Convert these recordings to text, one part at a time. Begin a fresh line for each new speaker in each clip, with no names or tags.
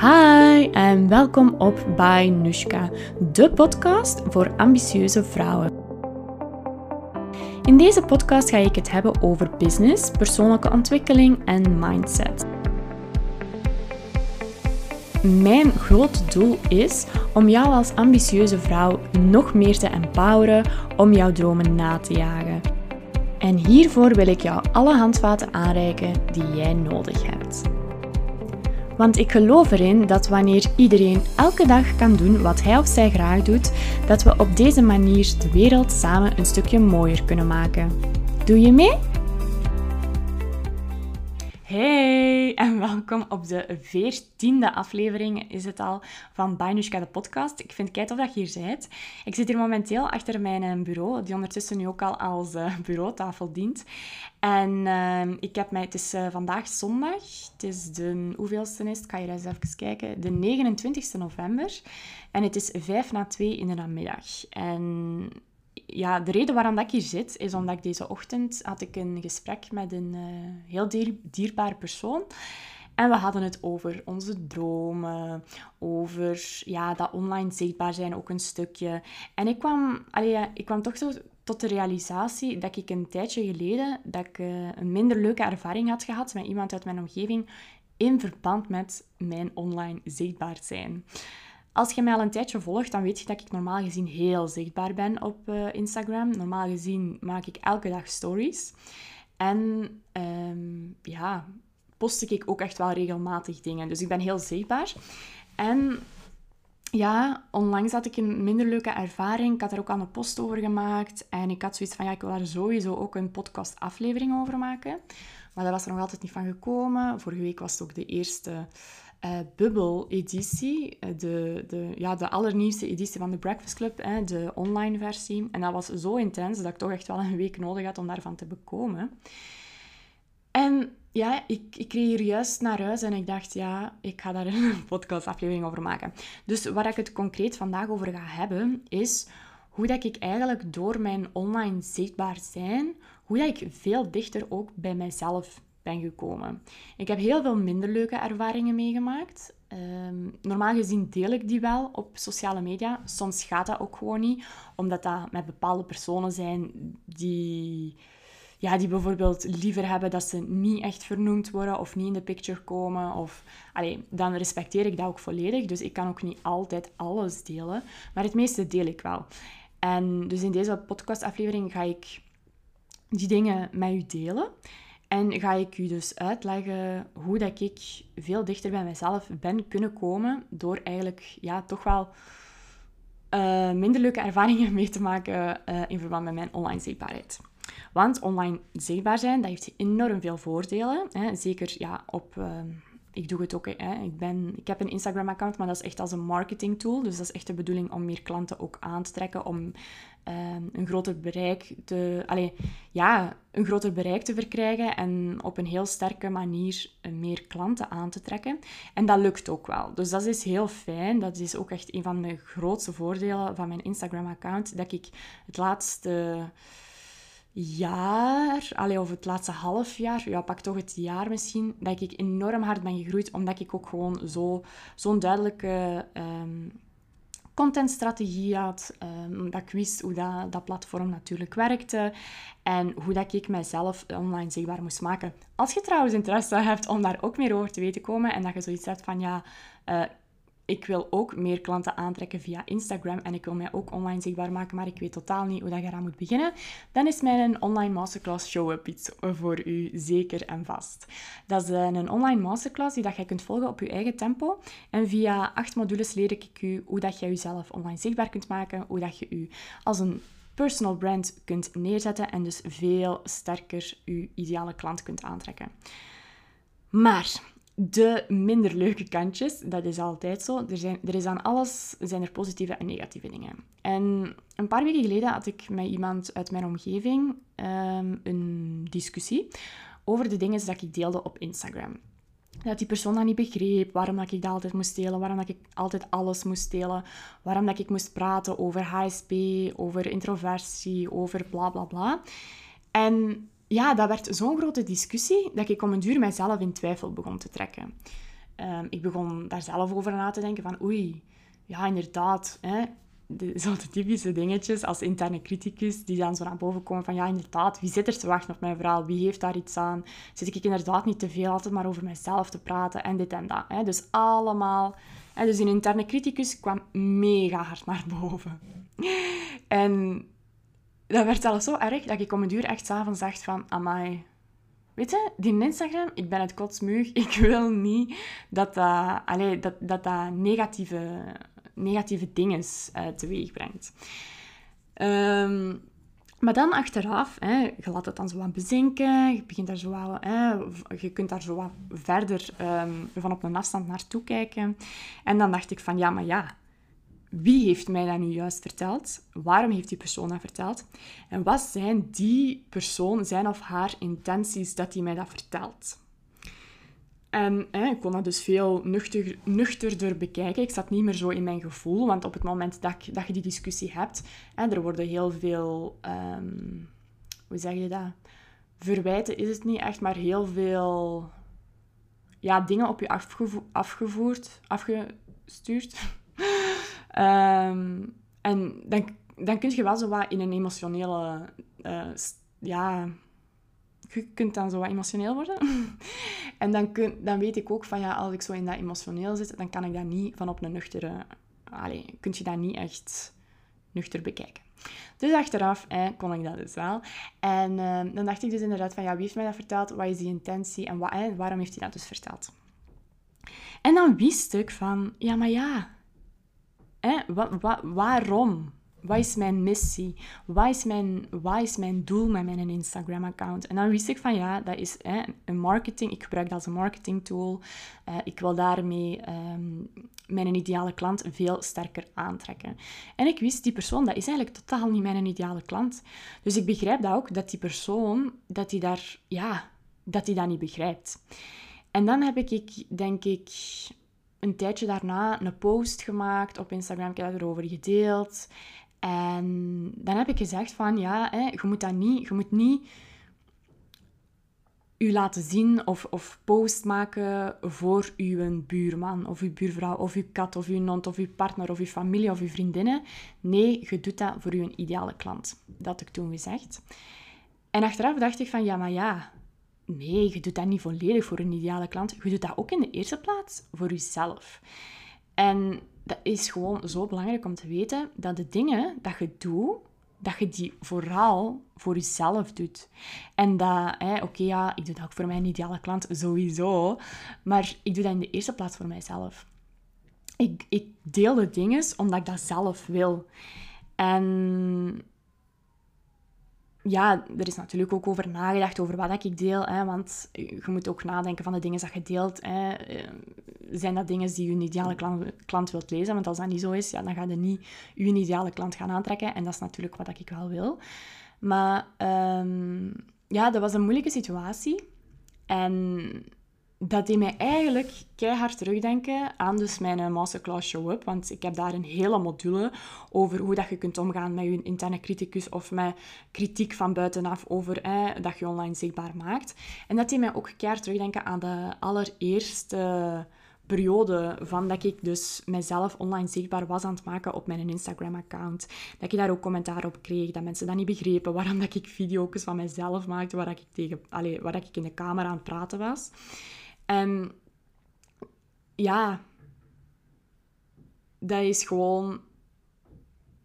Hi en welkom op By Nushka, de podcast voor ambitieuze vrouwen. In deze podcast ga ik het hebben over business, persoonlijke ontwikkeling en mindset. Mijn grote doel is om jou als ambitieuze vrouw nog meer te empoweren om jouw dromen na te jagen. En hiervoor wil ik jou alle handvaten aanreiken die jij nodig hebt. Want ik geloof erin dat wanneer iedereen elke dag kan doen wat hij of zij graag doet, dat we op deze manier de wereld samen een stukje mooier kunnen maken. Doe je mee? Hey en welkom op de veertiende aflevering is het al van Bainushka de podcast. Ik vind het tof dat je hier bent. Ik zit hier momenteel achter mijn eh, bureau, die ondertussen nu ook al als uh, bureautafel dient. En uh, ik heb mij, het is uh, vandaag zondag, het is de, hoeveelste is het? Kan je eens even kijken? De 29 november. En het is vijf na twee in de namiddag. En ja, de reden waarom dat ik hier zit, is omdat ik deze ochtend had ik een gesprek met een uh, heel dier, dierbaar persoon. En we hadden het over onze dromen, over ja, dat online zichtbaar zijn ook een stukje. En ik kwam, allee, ik kwam toch zo tot de realisatie dat ik een tijdje geleden dat ik, uh, een minder leuke ervaring had gehad met iemand uit mijn omgeving in verband met mijn online zichtbaar zijn. Als je mij al een tijdje volgt, dan weet je dat ik normaal gezien heel zichtbaar ben op uh, Instagram. Normaal gezien maak ik elke dag stories. En um, ja, post ik ook echt wel regelmatig dingen. Dus ik ben heel zichtbaar. En ja, onlangs had ik een minder leuke ervaring. Ik had er ook al een post over gemaakt. En ik had zoiets van, ja, ik wil daar sowieso ook een podcast-aflevering over maken. Maar dat was er nog altijd niet van gekomen. Vorige week was het ook de eerste uh, Bubble-editie. Eh, de, de, ja, de allernieuwste editie van de Breakfast Club, hè, de online versie. En dat was zo intens dat ik toch echt wel een week nodig had om daarvan te bekomen. En ja, ik, ik kreeg hier juist naar huis en ik dacht, ja, ik ga daar een podcastaflevering over maken. Dus waar ik het concreet vandaag over ga hebben, is hoe dat ik eigenlijk door mijn online zichtbaar zijn, hoe dat ik veel dichter ook bij mijzelf ben gekomen. Ik heb heel veel minder leuke ervaringen meegemaakt. Um, normaal gezien deel ik die wel op sociale media. Soms gaat dat ook gewoon niet, omdat dat met bepaalde personen zijn die, ja, die bijvoorbeeld liever hebben dat ze niet echt vernoemd worden of niet in de picture komen. Of, allee, dan respecteer ik dat ook volledig. Dus ik kan ook niet altijd alles delen, maar het meeste deel ik wel. En dus in deze podcastaflevering ga ik die dingen met u delen. En ga ik u dus uitleggen hoe dat ik veel dichter bij mezelf ben kunnen komen door eigenlijk ja, toch wel uh, minder leuke ervaringen mee te maken uh, in verband met mijn online zichtbaarheid. Want online zichtbaar zijn, dat heeft enorm veel voordelen. Hè. Zeker ja, op... Uh, ik doe het ook. Hè. Ik, ben, ik heb een Instagram-account, maar dat is echt als een marketing tool. Dus dat is echt de bedoeling om meer klanten ook aan te trekken, om Ehm, een groter bereik te, allez, ja, een groter bereik te verkrijgen en op een heel sterke manier meer klanten aan te trekken. En dat lukt ook wel. Dus dat is heel fijn. Dat is ook echt een van de grootste voordelen van mijn Instagram-account. Dat ik het laatste jaar, allee, of het laatste half jaar, ja, pak toch het jaar misschien, dat ik enorm hard ben gegroeid, omdat ik ook gewoon zo, zo'n duidelijke um, contentstrategie had, um, dat ik wist hoe dat, dat platform natuurlijk werkte en hoe dat ik mijzelf online zichtbaar moest maken. Als je trouwens interesse hebt om daar ook meer over te weten komen en dat je zoiets hebt van ja, uh, ik wil ook meer klanten aantrekken via Instagram en ik wil mij ook online zichtbaar maken, maar ik weet totaal niet hoe dat je eraan moet beginnen, dan is mijn online masterclass show-up iets voor u zeker en vast. Dat is een online masterclass die dat je kunt volgen op je eigen tempo en via acht modules leer ik u hoe dat je jezelf online zichtbaar kunt maken, hoe dat je u als een personal brand kunt neerzetten en dus veel sterker je ideale klant kunt aantrekken. Maar de minder leuke kantjes, dat is altijd zo. Er, zijn, er is aan alles zijn er positieve en negatieve dingen. En een paar weken geleden had ik met iemand uit mijn omgeving ehm, een discussie over de dingen die ik deelde op Instagram. Dat die persoon dat niet begreep, waarom dat ik dat altijd moest delen, waarom dat ik altijd alles moest delen, waarom dat ik moest praten over HSP, over introversie, over bla bla bla. En ja, dat werd zo'n grote discussie dat ik om een duur mijzelf in twijfel begon te trekken. ehm, ik begon daar zelf over na te denken van oei, ja inderdaad, hè, de, zo de typische dingetjes als interne criticus die dan zo naar boven komen van ja, inderdaad, wie zit er te wachten op mijn verhaal? Wie heeft daar iets aan? Zit ik inderdaad niet te veel altijd maar over mezelf te praten en dit en dat. Hè? Dus allemaal... En dus die interne criticus kwam mega hard naar boven. En dat werd zelfs zo erg dat ik om een uur echt s'avonds dacht van, amai, Weet je, die Instagram, ik ben het kotsmuug. Ik wil niet dat dat, allee, dat, dat, dat negatieve negatieve dingen uh, teweeg brengt. Ehm, maar dan achteraf, hè, je laat het dan zo wat bezinken, je, begint daar zo wat, hè, je kunt daar zo wat verder um, van op een afstand naartoe kijken. En dan dacht ik van, ja, maar ja, wie heeft mij dat nu juist verteld? Waarom heeft die persoon dat verteld? En wat zijn die persoon, zijn of haar intenties dat hij mij dat vertelt? En hè, ik kon dat dus veel nuchter, nuchterder bekijken. Ik zat niet meer zo in mijn gevoel, want op het moment dat, dat je die discussie hebt, hè, er worden heel veel, um, hoe zeg je dat? Verwijten is het niet echt, maar heel veel ja, dingen op je afgevoerd, afgestuurd. Um, en dan, dan kun je wel zo wat in een emotionele uh, ja, je kunt dan zo wat emotioneel worden. en dan, kun, dan weet ik ook van ja, als ik zo in dat emotioneel zit, dan kan ik dat niet van op een nuchtere... Allee, kun je dat niet echt nuchter bekijken. Dus achteraf kon ik dat dus wel. En eh, dan dacht ik dus inderdaad van ja, wie heeft mij dat verteld? Wat is die intentie? En wat, waarom heeft hij dat dus verteld? En dan wist ik van, ja, maar ja, hè, waarom? Wat is mijn missie? Wat is mijn, wat is mijn doel met mijn Instagram-account? En dan wist ik van ja, dat is een marketing. Ik gebruik dat als een marketing tool. Uh, ik wil daarmee um, mijn ideale klant veel sterker aantrekken. En ik wist, die persoon, dat is eigenlijk totaal niet mijn ideale klant. Dus ik begrijp dat ook, dat die persoon, dat die daar, ja, dat die dat niet begrijpt. En dan heb ik, denk ik, een tijdje daarna een post gemaakt op Instagram. Ik heb dat erover gedeeld. En dan heb ik gezegd van, ja, hè, je moet dat niet, je moet niet u laten zien of, of post maken voor uw buurman of uw buurvrouw of uw kat of uw hond of uw partner of uw familie of uw vriendinnen. Nee, je doet dat voor uw ideale klant. Dat had ik toen gezegd. En achteraf dacht ik van, ja, maar ja, nee, je doet dat niet volledig voor een ideale klant. Je doet dat ook in de eerste plaats voor jezelf. En dat is gewoon zo belangrijk om te weten dat de dingen dat je doet, dat je die vooral voor jezelf doet. En dat, oké, ja, ik doe dat ook voor mijn ideale klant, sowieso. Maar ik doe dat in de eerste plaats voor mijzelf. Ik, ik deel de dingen omdat ik dat zelf wil. En ja, er is natuurlijk ook over nagedacht over wat ik deel. Hè, want je moet ook nadenken van de dingen dat je deelt. Hè. Eh, zijn dat dingen die je ideale klant, klant wilt lezen? Want als dat niet zo is, ja, dan ga je niet je ideale klant gaan aantrekken. En dat is natuurlijk wat ik wel wil. Maar um, ja, dat was een moeilijke situatie. En dat deed mij eigenlijk keihard terugdenken aan dus mijn eh, masterclass Show Up. Want ik heb daar een hele module over hoe dat je kunt omgaan met je interne criticus of met kritiek van buitenaf over dat je online zichtbaar maakt. En dat deed mij ook keihard terugdenken aan de allereerste periode van dat ik dus mezelf online zichtbaar was aan het maken op mijn Instagram-account. Dat ik daar ook commentaar op kreeg, dat mensen dat niet begrepen, waarom dat ik video's van mezelf maakte, waar ik, tegen, allez, waar ik in de camera aan het praten was. En ja, dat is gewoon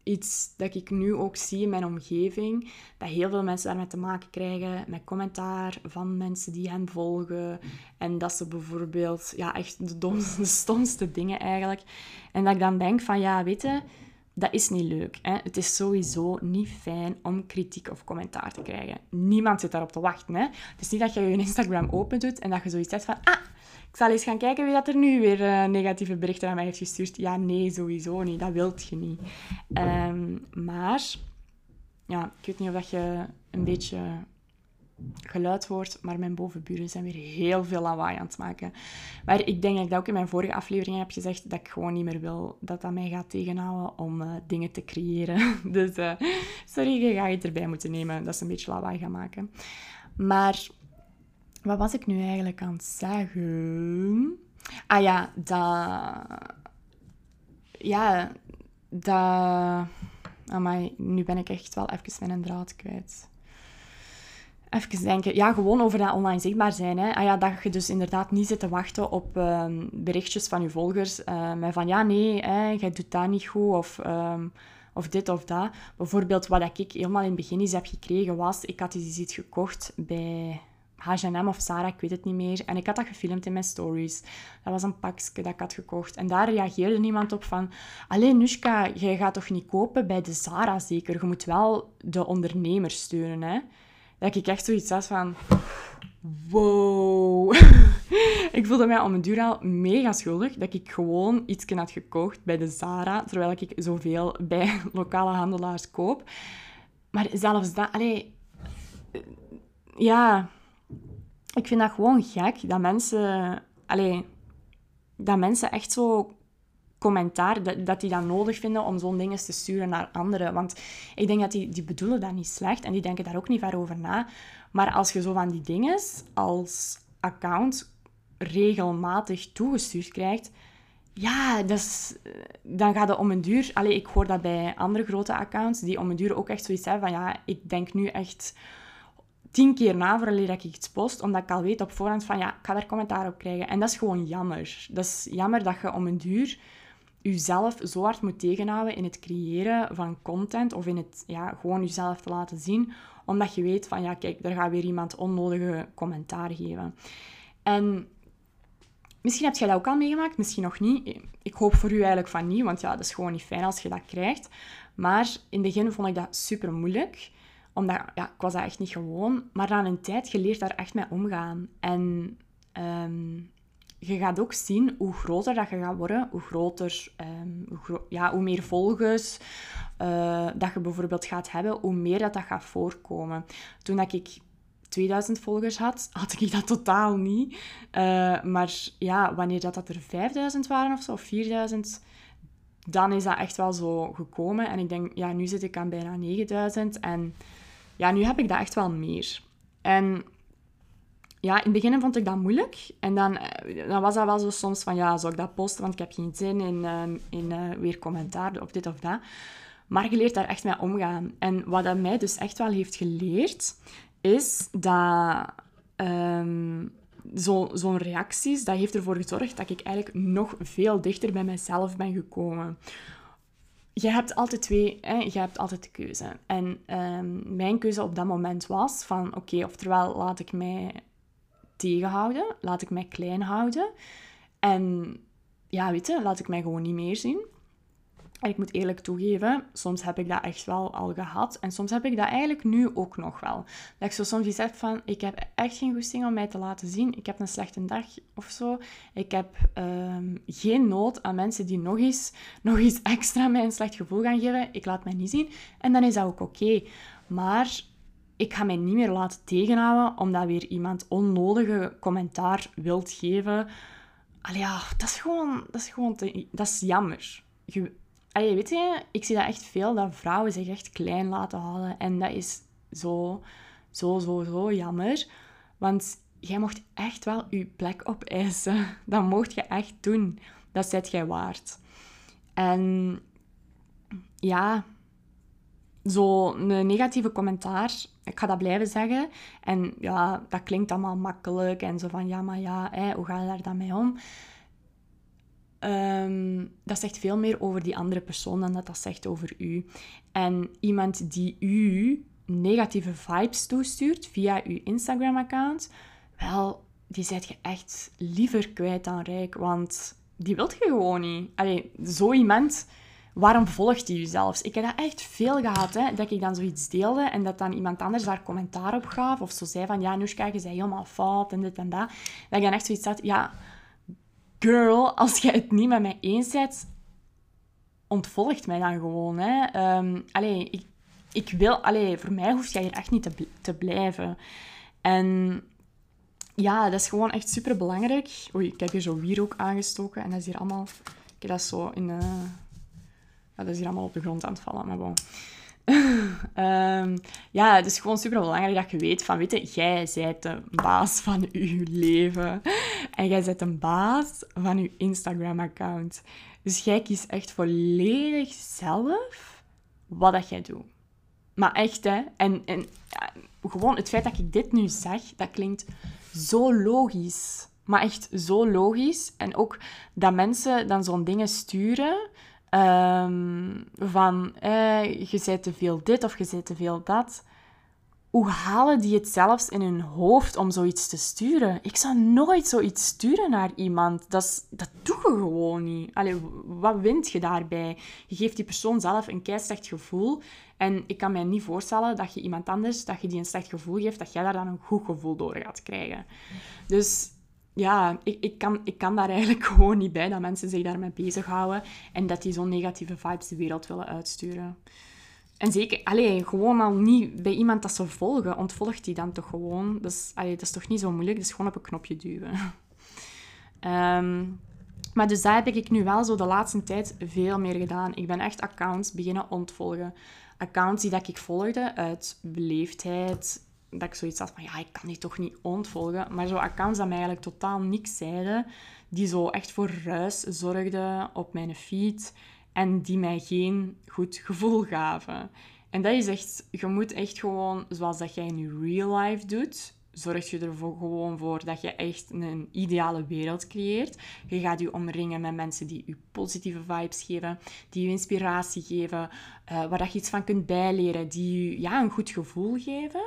iets dat ik nu ook zie in mijn omgeving. Dat heel veel mensen daarmee te maken krijgen. Met commentaar van mensen die hen volgen. En dat ze bijvoorbeeld, ja, echt de, domste, de stomste dingen eigenlijk. En dat ik dan denk van, ja, weet je, dat is niet leuk. Hè? Het is sowieso niet fijn om kritiek of commentaar te krijgen. Niemand zit daarop te wachten. Hè? Het is niet dat je je Instagram open doet en dat je zoiets zegt van... Ah, ik zal eens gaan kijken wie dat er nu weer uh, negatieve berichten aan mij heeft gestuurd. Ja, nee, sowieso niet. Dat wilt je niet. Um, maar... Ja, ik weet niet of dat je een beetje geluid hoort, maar mijn bovenburen zijn weer heel veel lawaai aan het maken. Maar ik denk dat ik dat ook in mijn vorige aflevering heb gezegd, dat ik gewoon niet meer wil dat dat mij gaat tegenhouden om uh, dingen te creëren. dus uh, sorry, je gaat het erbij moeten nemen dat ze een beetje lawaai gaan maken. Maar wat was ik nu eigenlijk aan het zeggen? Ah ja, dat... Ja, dat... Amai, nu ben ik echt wel even mijn draad kwijt. Even denken. Ja, gewoon over dat online zichtbaar zijn. Hè. Ah ja, dat je dus inderdaad niet zit te wachten op ehm, berichtjes van je volgers. Met van, ja, nee, hè, jij doet dat niet goed. Of, ehm, of dit of dat. Bijvoorbeeld, wat ik helemaal in het begin eens heb gekregen, was... Ik had dus iets gekocht bij H&M of Sarah, ik weet het niet meer. En ik had dat gefilmd in mijn stories. Dat was een pakje dat ik had gekocht. En daar reageerde niemand op van... Alleen Nushka, jij gaat toch niet kopen bij de Zara zeker? Je moet wel de ondernemer steunen, hè? Dat ik echt zoiets had van... Wow. ik voelde mij om een duur al mega schuldig dat ik gewoon iets had gekocht bij de Zara, terwijl ik zoveel bij lokale handelaars koop. Maar zelfs dat... Allee, ja ik vind dat gewoon gek dat mensen, allee, dat mensen echt zo commentaar, dat, die dat nodig vinden om zo'n dingen te sturen naar anderen. Want ik denk dat die, die bedoelen dat niet slecht en die denken daar ook niet ver over na. Maar als je zo van die dingen als account regelmatig toegestuurd krijgt, ja, dat dan gaat het om een duur... Allee, ik hoor dat bij andere grote accounts, die om een duur ook echt zoiets hebben van, ja, ik denk nu echt tien keer na voordat ik iets post, omdat ik al weet op voorhand van ja, ik ga daar commentaar op krijgen. En dat is gewoon jammer. Dat is jammer dat je om een duur jezelf zo hard moet tegenhouden in het creëren van content of in het ja, gewoon jezelf te laten zien, omdat je weet van ja, kijk, daar gaat weer iemand onnodige commentaar geven. En misschien heb jij dat ook al meegemaakt, misschien nog niet. Ik hoop voor u eigenlijk van niet, want ja, dat is gewoon niet fijn als je dat krijgt. Maar in het begin vond ik dat super moeilijk omdat, ja, ik was dat echt niet gewoon. Maar na een tijd, je leert daar echt mee omgaan. En um, je gaat ook zien hoe groter dat je gaat worden, hoe groter, gro ja, hoe meer volgers uh, dat je bijvoorbeeld gaat hebben, hoe meer dat dat gaat voorkomen. Toen dat ik 2000 volgers had, had ik dat totaal niet. Uh, maar ja, wanneer dat, dat er 5000 waren of zo, of 4000, dan is dat echt wel zo gekomen. En ik denk, ja, nu zit ik aan bijna 9000 en ja, nu heb ik dat echt wel meer. En ja, in het begin vond ik dat moeilijk. En dan, eh, dan was dat wel zo soms van, ja, zou ik dat posten? Want ik heb geen zin in, ehm, in uh, weer commentaar of dit of dat. Maar je leert daar echt mee omgaan. En wat dat mij dus echt wel heeft geleerd, is dat um, zo'n reacties, dat heeft ervoor gezorgd dat ik eigenlijk nog veel dichter bij mezelf ben gekomen je hebt altijd twee, hè? je hebt altijd de keuze. En um, mijn keuze op dat moment was van, oké, oftewel laat ik mij tegenhouden, laat ik mij klein houden. En ja, weet je, laat ik mij gewoon niet meer zien. En ik moet eerlijk toegeven, soms heb ik dat echt wel al gehad. En soms heb ik dat eigenlijk nu ook nog wel. Dat ik zo soms iets heb van, ik heb echt geen goesting om mij te laten zien. Ik heb een slechte dag of zo. Ik heb um, geen nood aan mensen die nog eens, nog eens extra mij een slecht gevoel gaan geven. Ik laat mij niet zien. En dan is dat ook oké. Maar ik ga mij niet meer laten tegenhouden omdat weer iemand onnodige commentaar wilt geven. Allee, ja, dat is gewoon, dat is gewoon dat is jammer. Je, Allee, weet je, ik zie dat echt veel, dat vrouwen zich echt klein laten halen. En dat is zo, zo, zo, zo jammer. Want jij mocht echt wel je plek opeisen. Dat mocht je echt doen. Dat zet jij waard. En ja, zo'n negatieve commentaar, ik ga dat blijven zeggen. En ja, dat klinkt allemaal makkelijk en zo van, ja, maar ja, hè, hoe ga je daar dan mee om? Um, dat zegt veel meer over die andere persoon dan dat dat zegt over u. En iemand die u negatieve vibes toestuurt via uw Instagram-account, wel, die zet je echt liever kwijt dan rijk, want die wilt je gewoon niet. Allee, zo iemand, waarom volgt hij u zelfs? Ik heb dat echt veel gehad, hè, dat ik dan zoiets deelde en dat dan iemand anders daar commentaar op gaf, of zo zei van, ja, Nushka, je zei helemaal fout en dit en dat. Dat ik dan echt zoiets had, ja girl, als jij het niet met mij eens bent, ontvolgt mij dan gewoon. Hè. Um, allee, ik, ik wil... Allee, voor mij hoeft jij hier echt niet te, te blijven. En ja, dat is gewoon echt super belangrijk. Oei, ik heb hier zo wierook aangestoken en dat is hier allemaal... Ik heb dat zo in... Uh, dat is hier allemaal op de grond aan het vallen, maar bon. Ehm, ja, het is gewoon super belangrijk dat je weet van, weet jij bent de baas van je leven. En jij bent een baas van je Instagram-account. Dus jij kiest echt volledig zelf wat dat jij doet. Maar echt, hè. En, en gewoon het feit dat ik dit nu zeg, dat klinkt zo logisch. Maar echt zo logisch. En ook dat mensen dan zo'n dingen sturen Um, van, eh, je zei te veel dit of je zei te veel dat. Hoe halen die het zelfs in hun hoofd om zoiets te sturen? Ik zou nooit zoiets sturen naar iemand. Dat, dat doe je gewoon niet. Allee, wat wint je daarbij? Je geeft die persoon zelf een kei slecht gevoel. En ik kan mij niet voorstellen dat je iemand anders, dat je die een slecht gevoel geeft, dat jij daar dan een goed gevoel door gaat krijgen. Dus ja, ik, ik, kan, ik kan daar eigenlijk gewoon niet bij dat mensen zich daarmee bezighouden en dat die zo'n negatieve vibes de wereld willen uitsturen. En zeker, alleen gewoon al niet bij iemand dat ze volgen, ontvolgt die dan toch gewoon. Dus, allee, dat is toch niet zo moeilijk, dus gewoon op een knopje duwen. um, maar dus daar heb ik nu wel zo de laatste tijd veel meer gedaan. Ik ben echt accounts beginnen ontvolgen. Accounts die dat ik volgde uit beleefdheid, dat ik zoiets had van, ja, ik kan die toch niet ontvolgen. Maar zo accounts dat mij eigenlijk totaal niks zeiden, die zo echt voor ruis zorgden op mijn feed en die mij geen goed gevoel gaven. En dat is echt, je moet echt gewoon, zoals dat jij je real life doet, zorg je er gewoon voor dat je echt een ideale wereld creëert. Je gaat je omringen met mensen die je positieve vibes geven, die je inspiratie geven, uh, waar je iets van kunt bijleren, die je ja, een goed gevoel geven.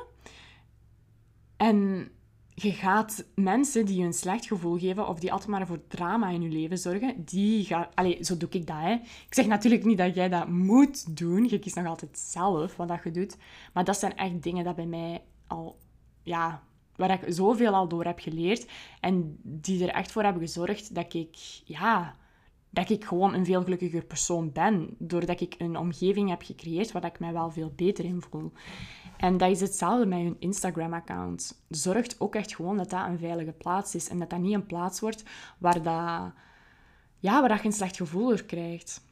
En je gaat mensen die je een slecht gevoel geven of die altijd maar voor drama in je leven zorgen, die gaan... Allee, zo doe ik dat, hè. Ik zeg natuurlijk niet dat jij dat moet doen. Je kiest nog altijd zelf wat dat je doet. Maar dat zijn echt dingen dat bij mij al... Ja, waar ik zoveel al door heb geleerd. En die er echt voor hebben gezorgd dat ik... Ja, dat ik gewoon een veel gelukkiger persoon ben. Doordat ik een omgeving heb gecreëerd waar ik mij wel veel beter in voel. En dat is hetzelfde met hun Instagram-account. Zorgt ook echt gewoon dat dat een veilige plaats is. En dat dat niet een plaats wordt waar, dat, ja, waar je een slecht gevoel door krijgt.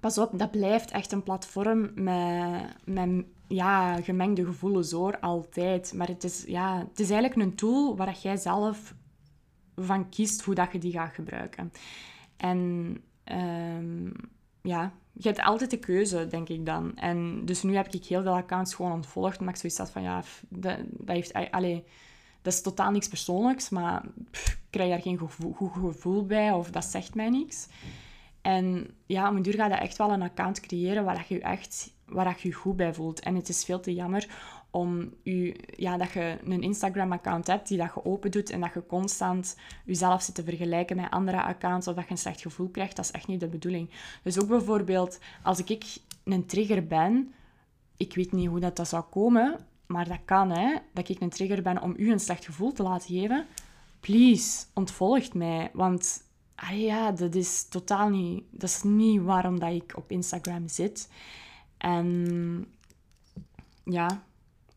Pas op, dat blijft echt een platform met, met ja, gemengde gevoelens hoor, altijd. Maar het is, ja, het is eigenlijk een tool waar jij zelf van kiest hoe dat je die gaat gebruiken. En um, ja, je hebt altijd de keuze, denk ik dan. En dus nu heb ik heel veel accounts gewoon ontvolgd, maar ik zoiets had van, ja, dat, heeft... Allee, dat is totaal niks persoonlijks, maar ik krijg daar geen goed gevoel bij of dat zegt mij niks. En ja, op een duur ga je echt wel een account creëren waar je echt waar je je goed bij voelt. En het is veel te jammer om u, ja, dat je een Instagram-account hebt die dat je open doet en dat je constant jezelf zit te vergelijken met andere accounts of dat je een slecht gevoel krijgt. Dat is echt niet de bedoeling. Dus ook bijvoorbeeld, als ik een trigger ben, ik weet niet hoe dat, dat zou komen, maar dat kan, hè, dat ik een trigger ben om u een slecht gevoel te laten geven. Please, ontvolgt mij, want ah ja, dat is totaal niet, dat is niet waarom dat ik op Instagram zit. En ja,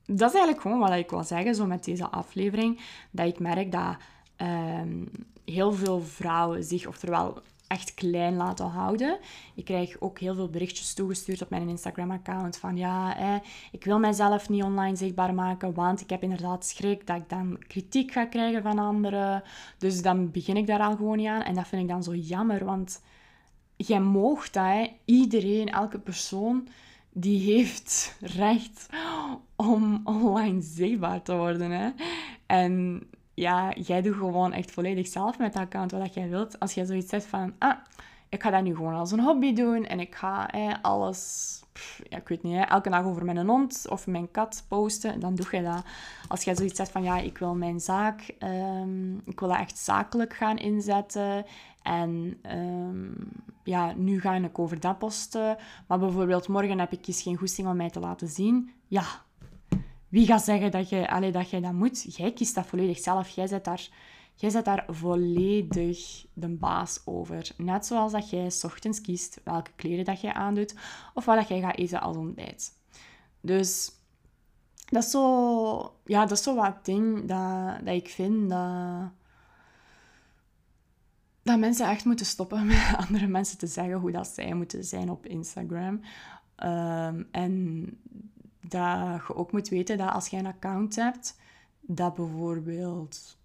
dat is eigenlijk gewoon wat ik wil zeggen zo met deze aflevering. Dat ik merk dat ehm, heel veel vrouwen zich, oftewel echt klein laten houden. Ik krijg ook heel veel berichtjes toegestuurd op mijn Instagram-account van ja, ik wil mijzelf niet online zichtbaar maken, want ik heb inderdaad schrik dat ik dan kritiek ga krijgen van anderen. Dus dan begin ik daar al gewoon niet aan. En dat vind ik dan zo jammer, want jij moogt dat, hè. iedereen, elke persoon die heeft recht om online zichtbaar te worden. Hè? En ja, jij doet gewoon echt volledig zelf met dat account wat jij wilt. Als jij zoiets zegt van, ah, ik ga dat nu gewoon als een hobby doen en ik ga alles, ja, ik weet niet, hè, elke dag over mijn hond of mijn kat posten, dan doe je dat. Als jij zoiets zegt van, ja, ik wil mijn zaak, um, ik wil dat echt zakelijk gaan inzetten en um, ja, nu ga ik over dat posten, maar bijvoorbeeld morgen heb ik eens geen goesting om mij te laten zien. Ja, wie gaat zeggen dat je, allee, dat, je dat moet? Jij kiest dat volledig zelf. Jij zet daar Jij daar volledig de baas over. Net zoals dat jij ochtends kiest welke kleren dat jij aandoet of wat dat jij gaat eten als ontbijt. Dus dat is zo, ja, dat is zo wat ding dat, dat ik vind dat, dat mensen echt moeten stoppen met andere mensen te zeggen hoe dat zij moeten zijn op Instagram. Ehm, en dat je ook moet weten dat als je een account hebt dat bijvoorbeeld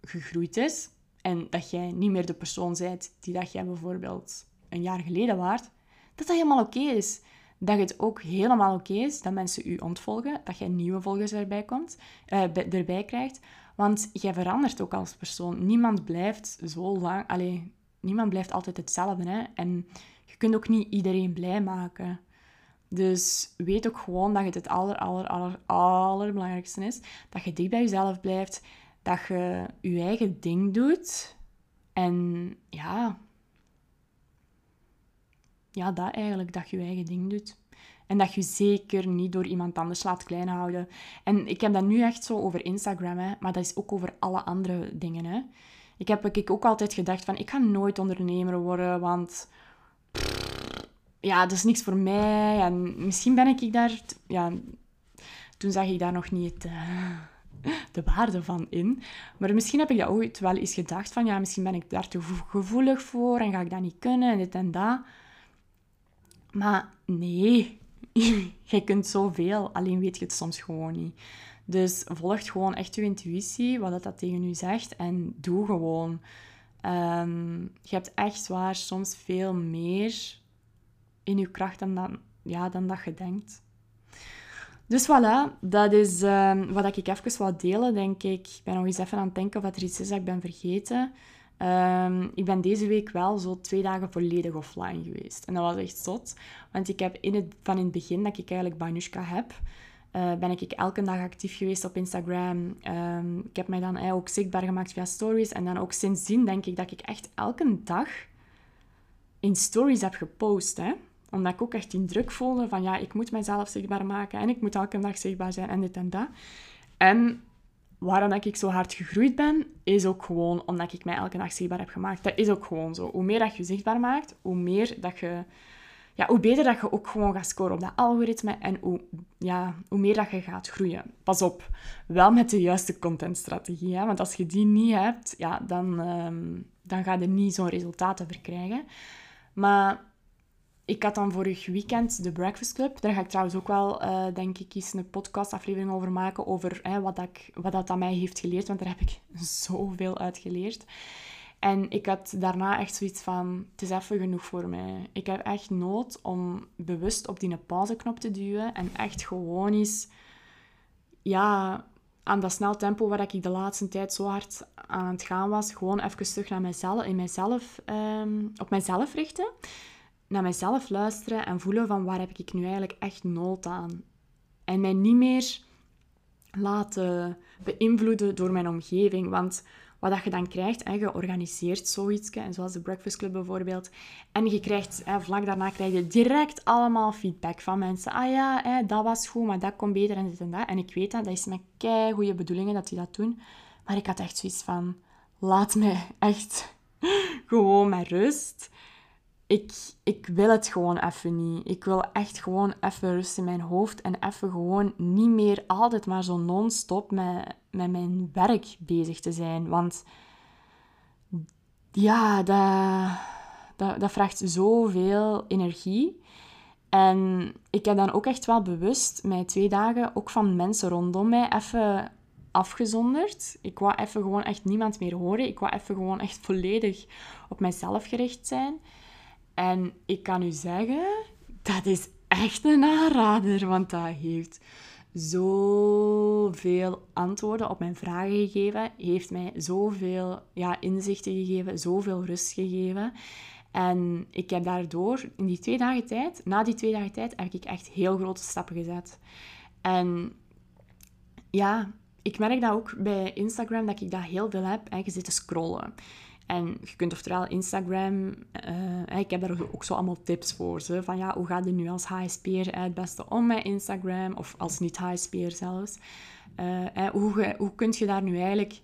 gegroeid is en dat jij niet meer de persoon bent die dat jij bijvoorbeeld een jaar geleden waart, dat dat helemaal oké is. Dat het ook helemaal oké is dat mensen u ontvolgen, dat je nieuwe volgers erbij, komt, uh, erbij krijgt. Want jij verandert ook als persoon. Niemand blijft zo lang... Allee, niemand blijft altijd hetzelfde. Hè? En je kunt ook niet iedereen blij maken. Dus weet ook gewoon dat het het aller, aller, aller, allerbelangrijkste is. Dat je dicht bij jezelf blijft. Dat je je eigen ding doet. En ja... Ja, dat eigenlijk. Dat je je eigen ding doet. En dat je zeker niet door iemand anders laat klein houden. En ik heb dat nu echt zo over Instagram, hè, maar dat is ook over alle andere dingen. Hè. Ik heb ik ook altijd gedacht van, ik ga nooit ondernemer worden, want ja, dat is niks voor mij. En misschien ben ik daar... Ja, toen zag ik daar nog niet uh, de waarde van in. Maar misschien heb ik dat ooit wel eens gedacht van, ja, misschien ben ik daar te gevoelig voor en ga ik dat niet kunnen en dit en dat. Maar nee, je kunt zoveel, alleen weet je het soms gewoon niet. Dus volg gewoon echt je intuïtie, wat dat tegen u zegt, en doe gewoon. Um, je hebt echt waar soms veel meer in je kracht dan, dan, ja, dan dat je denkt. Dus voilà, dat is um, wat ik even wil delen, denk ik. Ik ben nog eens even aan het denken of er iets is dat ik ben vergeten. Um, ik ben deze week wel zo twee dagen volledig offline geweest. En dat was echt zot. Want ik heb in het, van in het begin dat ik eigenlijk Banushka heb, uh, ben ik elke dag actief geweest op Instagram. Um, ik heb mij dan ook zichtbaar gemaakt via stories. En dan ook sindsdien denk ik dat ik echt elke dag in stories heb gepost. Hè? Omdat ik ook echt die druk voelde van ja, ik moet mezelf zichtbaar maken. En ik moet elke dag zichtbaar zijn en dit en dat. En waarom ik zo hard gegroeid ben, is ook gewoon omdat ik mij elke dag zichtbaar heb gemaakt. Dat is ook gewoon zo. Hoe meer dat je zichtbaar maakt, hoe meer dat je... Ja, hoe beter dat je ook gewoon gaat scoren op dat algoritme en hoe, ja, hoe meer dat je gaat groeien. Pas op, wel met de juiste contentstrategie. Hè? Want als je die niet hebt, ja, dan, um, dan ga je niet zo'n resultaten verkrijgen. Maar ik had dan vorig weekend de Breakfast Club. Daar ga ik trouwens ook wel, uh, denk ik, eens een podcastaflevering over maken. Over wat, dat wat dat aan mij heeft geleerd. Want daar heb ik zoveel uit geleerd. En ik had daarna echt zoiets van, het is even genoeg voor mij. Ik heb echt nood om bewust op die pauzeknop te duwen. En echt gewoon eens, ja, aan dat snel tempo waar ik de laatste tijd zo hard aan het gaan was. Gewoon even terug naar mijzelf, in mijzelf, um, op mijzelf richten naar mezelf luisteren en voelen van waar heb ik nu eigenlijk echt nood aan. En mij niet meer laten beïnvloeden door mijn omgeving. Want wat dat je dan krijgt, en je organiseert zoiets, en zoals de Breakfast Club bijvoorbeeld, en je krijgt, hè, vlak daarna krijg je direct allemaal feedback van mensen. Ah ja, hè, dat was goed, maar dat komt beter en dit en dat. En ik weet dat, dat is met kei goede bedoelingen dat die dat doen. Maar ik had echt zoiets van, laat mij echt gewoon met rust ik, ik wil het gewoon even niet. Ik wil echt gewoon even rust in mijn hoofd en even gewoon niet meer altijd maar zo non-stop met, met mijn werk bezig te zijn. Want ja, dat, dat, vraagt zoveel energie. En ik heb dan ook echt wel bewust mijn twee dagen ook van mensen rondom mij even afgezonderd. Ik wou even gewoon echt niemand meer horen. Ik wou even gewoon echt volledig op mijzelf gericht zijn. En ik kan u zeggen, dat is echt een aanrader, want dat heeft zoveel antwoorden op mijn vragen gegeven, heeft mij zoveel ja, inzichten gegeven, zoveel rust gegeven. En ik heb daardoor in die twee dagen tijd, na die twee dagen tijd, heb ik echt heel grote stappen gezet. En ja, ik merk dat ook bij Instagram, dat ik dat heel veel heb. En je zit te scrollen. En je kunt oftewel Instagram, uh, ik heb daar ook zo allemaal tips voor. Ze, van ja, hoe gaat je nu als HSP'er het beste om met Instagram? Of als niet-HSP'er zelfs. Uh, hoe, hoe kun je daar nu eigenlijk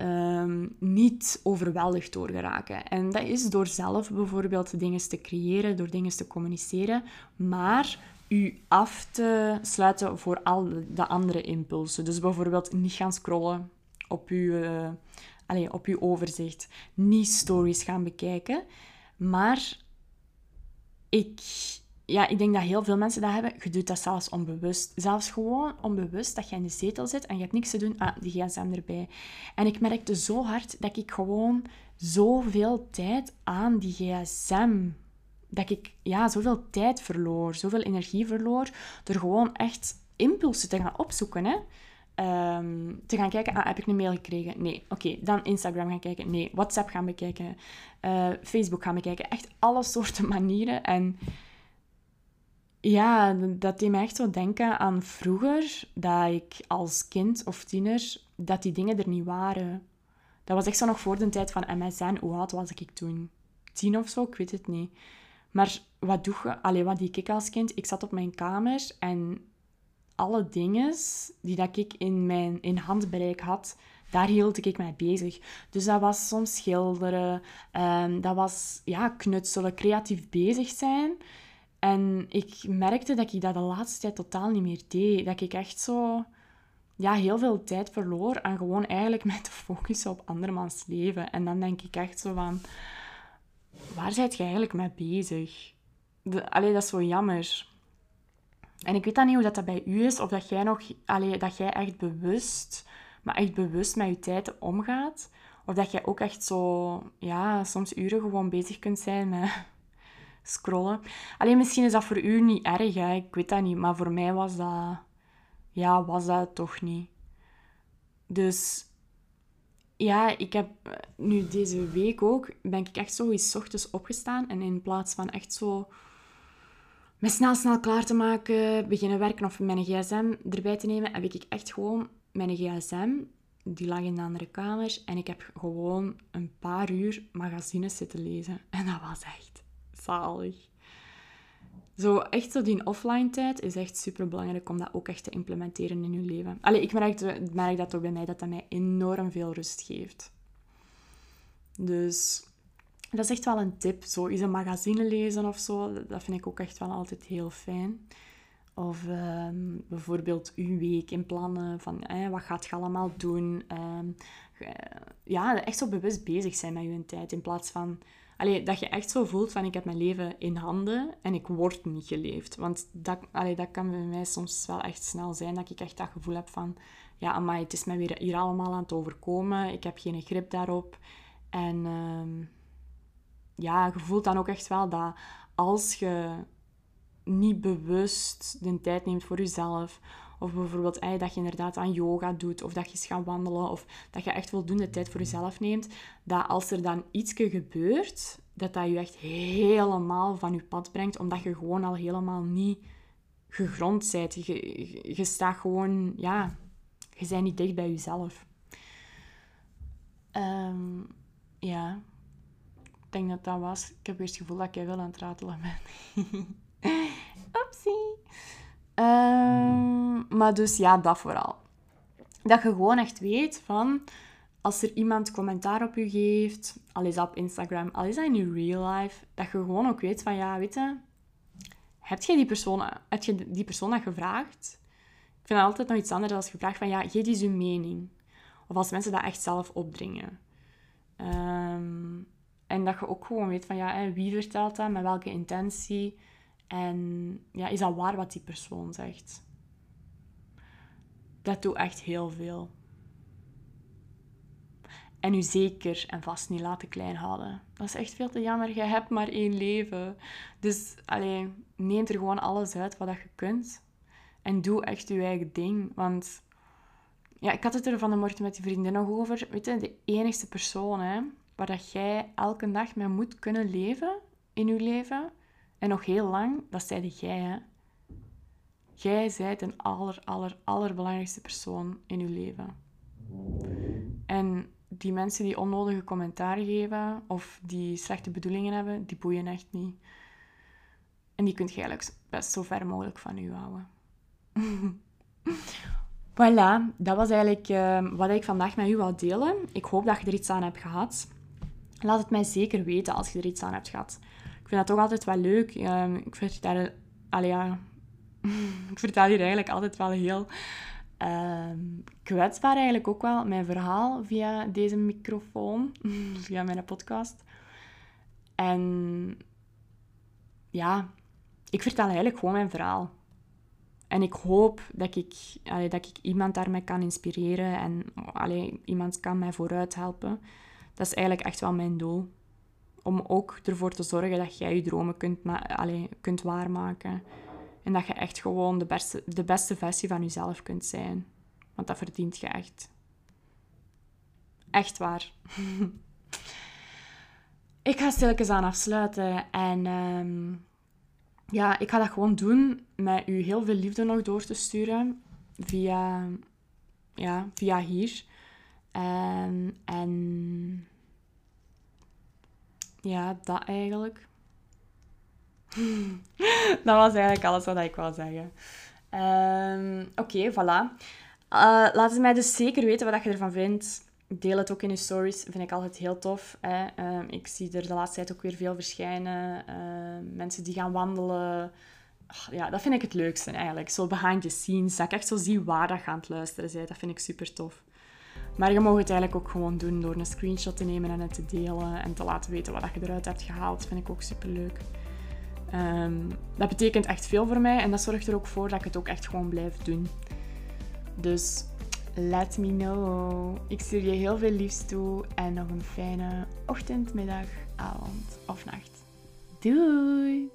um, niet overweldigd door geraken? En dat is door zelf bijvoorbeeld dingen te creëren, door dingen te communiceren, maar u af te sluiten voor al de andere impulsen. Dus bijvoorbeeld niet gaan scrollen op uw... Uh, allez, op je overzicht niet stories gaan bekijken. Maar ik ja, ik denk dat heel veel mensen dat hebben. Je doet dat zelfs onbewust. Zelfs gewoon onbewust dat je in de zetel zit en je hebt niks te doen. Ah, die gsm erbij. En ik merkte zo hard dat ik gewoon zoveel tijd aan die gsm... Dat ik ja, zoveel tijd verloor, zoveel energie verloor, door gewoon echt impulsen te gaan opzoeken. Hè? Ehm, te gaan kijken, ah, heb ik een mail gekregen? Nee. Oké, dan Instagram gaan kijken? Nee. WhatsApp gaan bekijken? Uh, Facebook gaan bekijken? Echt alle soorten manieren. En ja, dat deed me echt zo denken aan vroeger, dat ik als kind of tiener, dat die dingen er niet waren. Dat was echt zo nog voor de tijd van MSN. Hoe oud was ik toen? Tien of zo? Ik weet het niet. Maar wat doe je? Allee, wat deed ik als kind? Ik zat op mijn kamer en alle dingen die dat ik in mijn in handbereik had, daar hield ik mij bezig. Dus dat was soms schilderen, um, dat was ja, knutselen, creatief bezig zijn. En ik merkte dat ik dat de laatste tijd totaal niet meer deed. Dat ik echt zo ja, heel veel tijd verloor aan gewoon eigenlijk met te focussen op andermans leven. En dan denk ik echt zo van, waar zijt je eigenlijk mee bezig? De, allee, dat is zo jammer. En ik weet dan niet hoe dat, dat bij u is, of dat jij nog, allee, dat jij echt bewust, maar echt bewust met je tijd omgaat. Of dat jij ook echt zo, ja, soms uren gewoon bezig kunt zijn met scrollen. Alleen misschien is dat voor u niet erg, hè? ik weet dat niet. Maar voor mij was dat, ja, was dat toch niet. Dus ja, ik heb nu deze week ook, ben ik echt zo ochtends opgestaan. En in plaats van echt zo me snel, snel klaar te maken, beginnen werken of mijn gsm erbij te nemen, heb ik echt gewoon mijn gsm, die lag in de andere kamer, en ik heb gewoon een paar uur magazines zitten lezen. En dat was echt zalig. Zo, echt zo die offline tijd is echt super belangrijk om dat ook echt te implementeren in je leven. Allee, ik merk, merk dat ook bij mij, dat dat mij enorm veel rust geeft. Dus dat is echt wel een tip. Zo eens een magazine lezen of zo, dat vind ik ook echt wel altijd heel fijn. Of ehm, bijvoorbeeld uw week in plannen van wat gaat je allemaal doen. Ehm, ja, echt zo bewust bezig zijn met je tijd in plaats van Allee, dat je echt zo voelt van ik heb mijn leven in handen en ik word niet geleefd. Want dat, allee, dat kan bij mij soms wel echt snel zijn, dat ik echt dat gevoel heb van... Ja, maar het is mij weer hier allemaal aan het overkomen. Ik heb geen grip daarop. En uh, ja, je voelt dan ook echt wel dat als je niet bewust de tijd neemt voor jezelf of bijvoorbeeld dat je inderdaad aan yoga doet, of dat je eens gaat wandelen, of dat je echt voldoende tijd voor jezelf neemt. Dat als er dan iets gebeurt, dat dat je echt helemaal van je pad brengt, omdat je gewoon al helemaal niet gegrond bent. Je, je, staat gewoon, ja, je bent niet dicht bij jezelf. Um, ja, denk dat dat was. Ik heb weer het gevoel dat ik wel aan het ratelen ben. Oepsie. Um, maar dus ja, dat vooral. Dat je gewoon echt weet van... Als er iemand commentaar op je geeft, al is dat op Instagram, al is dat in je real life, dat je gewoon ook weet van, ja, weet je... Heb je die persoon, heb je die persoon dat gevraagd? Ik vind het altijd nog iets anders als je vraagt van, ja, geef eens je mening. Of als mensen dat echt zelf opdringen. Um, en dat je ook gewoon weet van, ja, wie vertelt dat, met welke intentie... En ja, is dat waar wat die persoon zegt? Dat doet echt heel veel. En u zeker en vast niet laten klein houden. Dat is echt veel te jammer. Je hebt maar één leven. Dus alleen, neem er gewoon alles uit wat je kunt. En doe echt je eigen ding. Want ja, ik had het er van de morgen met die vriendin nog over. Weet je, de enigste persoon hè, waar dat jij elke dag mee moet kunnen leven in je leven, en nog heel lang, dat zeide jij, hè. Jij zijt een aller, aller, allerbelangrijkste persoon in je leven. En die mensen die onnodige commentaar geven of die slechte bedoelingen hebben, die boeien echt niet. En die kunt je eigenlijk best zo ver mogelijk van je houden. voilà, dat was eigenlijk uh, wat ik vandaag met u wou delen. Ik hoop dat je er iets aan hebt gehad. Laat het mij zeker weten als je er iets aan hebt gehad ik vind dat toch altijd wel leuk. Um, ik vertel, allee, ik vertel hier eigenlijk altijd wel heel uh, kwetsbaar eigenlijk ook wel mijn verhaal via deze microfoon, via mijn podcast. En ja, ik vertel eigenlijk gewoon mijn verhaal. En ik hoop dat ik, allee, dat ik iemand daarmee kan inspireren en allee, iemand kan mij vooruit helpen. Dat is eigenlijk echt wel mijn doel. Om ook ervoor te zorgen dat jij je dromen kunt, allee, kunt waarmaken. En dat je echt gewoon de beste, de beste versie van jezelf kunt zijn. Want dat verdient je echt. Echt waar. ik ga stilletjes aan afsluiten. En ehm, ja, ik ga dat gewoon doen met u heel veel liefde nog door te sturen. Via, ja, via hier. En, en ja, dat eigenlijk. dat was eigenlijk alles wat ik wou zeggen. Um, Oké, voilà. Uh, laat het mij dus zeker weten wat je ervan vindt. Deel het ook in je stories. Vind ik altijd heel tof. Hè? Ehm, ik zie er de laatste tijd ook weer veel verschijnen. Ehm, mensen die gaan wandelen. ja, dat vind ik het leukste eigenlijk. Zo behind the scenes. Dat ik echt zo zie waar dat gaan het luisteren zijn. Dat vind ik super tof. Maar je mag het eigenlijk ook gewoon doen door een screenshot te nemen en het te delen. En te laten weten wat je eruit hebt gehaald. Vind ik ook super leuk. Ehm, dat betekent echt veel voor mij. En dat zorgt er ook voor dat ik het ook echt gewoon blijf doen. Dus let me know. Ik stuur je heel veel liefst toe en nog een fijne ochtend, middag, avond of nacht. Doei!